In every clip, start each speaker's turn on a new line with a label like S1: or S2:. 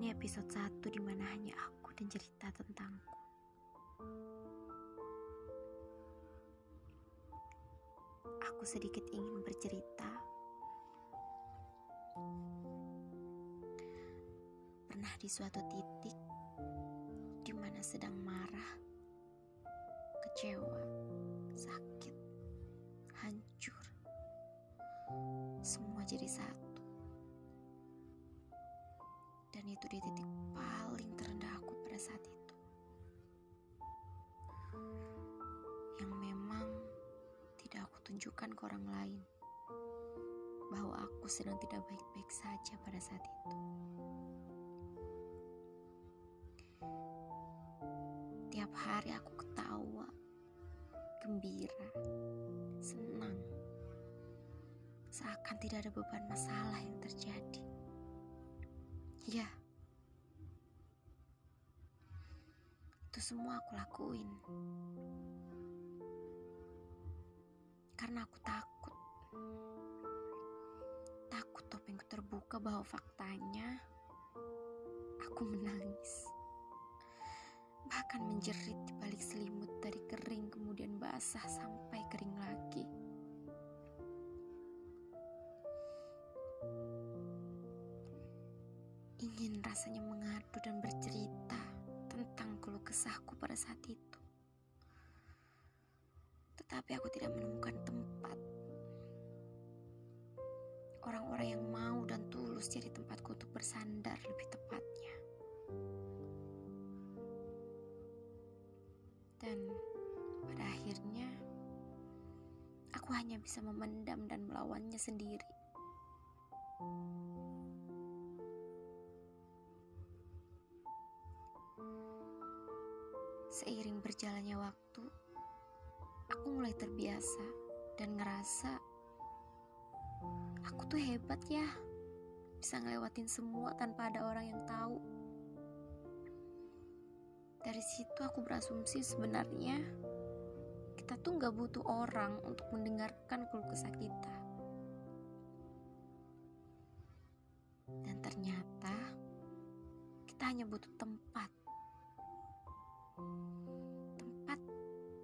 S1: Ini episode 1 di mana hanya aku dan cerita tentangku. Aku sedikit ingin bercerita. Pernah di suatu titik di mana sedang marah, kecewa, sakit, hancur. Semua jadi satu itu di titik paling terendah aku pada saat itu. Yang memang tidak aku tunjukkan ke orang lain bahwa aku sedang tidak baik-baik saja pada saat itu. Tiap hari aku ketawa, gembira, senang, seakan tidak ada beban masalah yang terjadi. Ya, itu semua aku lakuin karena aku takut. Takut topengku terbuka bahwa faktanya aku menangis. Bahkan menjerit di balik selimut dari kering kemudian basah sampai kering lagi. ingin rasanya mengadu dan bercerita tentang keluh kesahku pada saat itu. Tetapi aku tidak menemukan tempat. Orang-orang yang mau dan tulus jadi tempatku untuk bersandar lebih tepatnya. Dan pada akhirnya, aku hanya bisa memendam dan melawannya sendiri. Seiring berjalannya waktu, aku mulai terbiasa dan ngerasa aku tuh hebat ya. Bisa ngelewatin semua tanpa ada orang yang tahu. Dari situ aku berasumsi sebenarnya kita tuh nggak butuh orang untuk mendengarkan keluh kesah kita. Dan ternyata kita hanya butuh tempat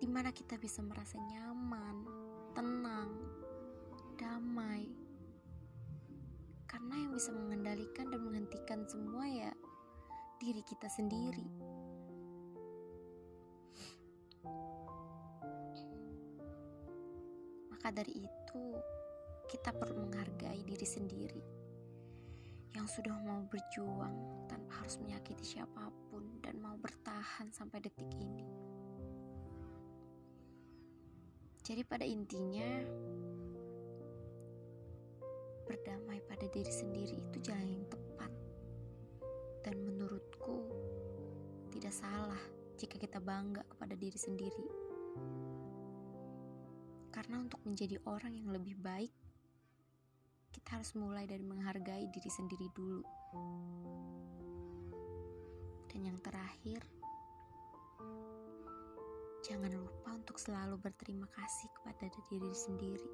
S1: di mana kita bisa merasa nyaman, tenang, damai. Karena yang bisa mengendalikan dan menghentikan semua ya diri kita sendiri. Maka dari itu, kita perlu menghargai diri sendiri yang sudah mau berjuang tanpa harus menyakiti siapa pun dan mau bertahan sampai detik ini. Jadi pada intinya berdamai pada diri sendiri itu jalan yang tepat. Dan menurutku tidak salah jika kita bangga kepada diri sendiri. Karena untuk menjadi orang yang lebih baik kita harus mulai dari menghargai diri sendiri dulu. Dan yang terakhir, jangan lupa untuk selalu berterima kasih kepada diri sendiri.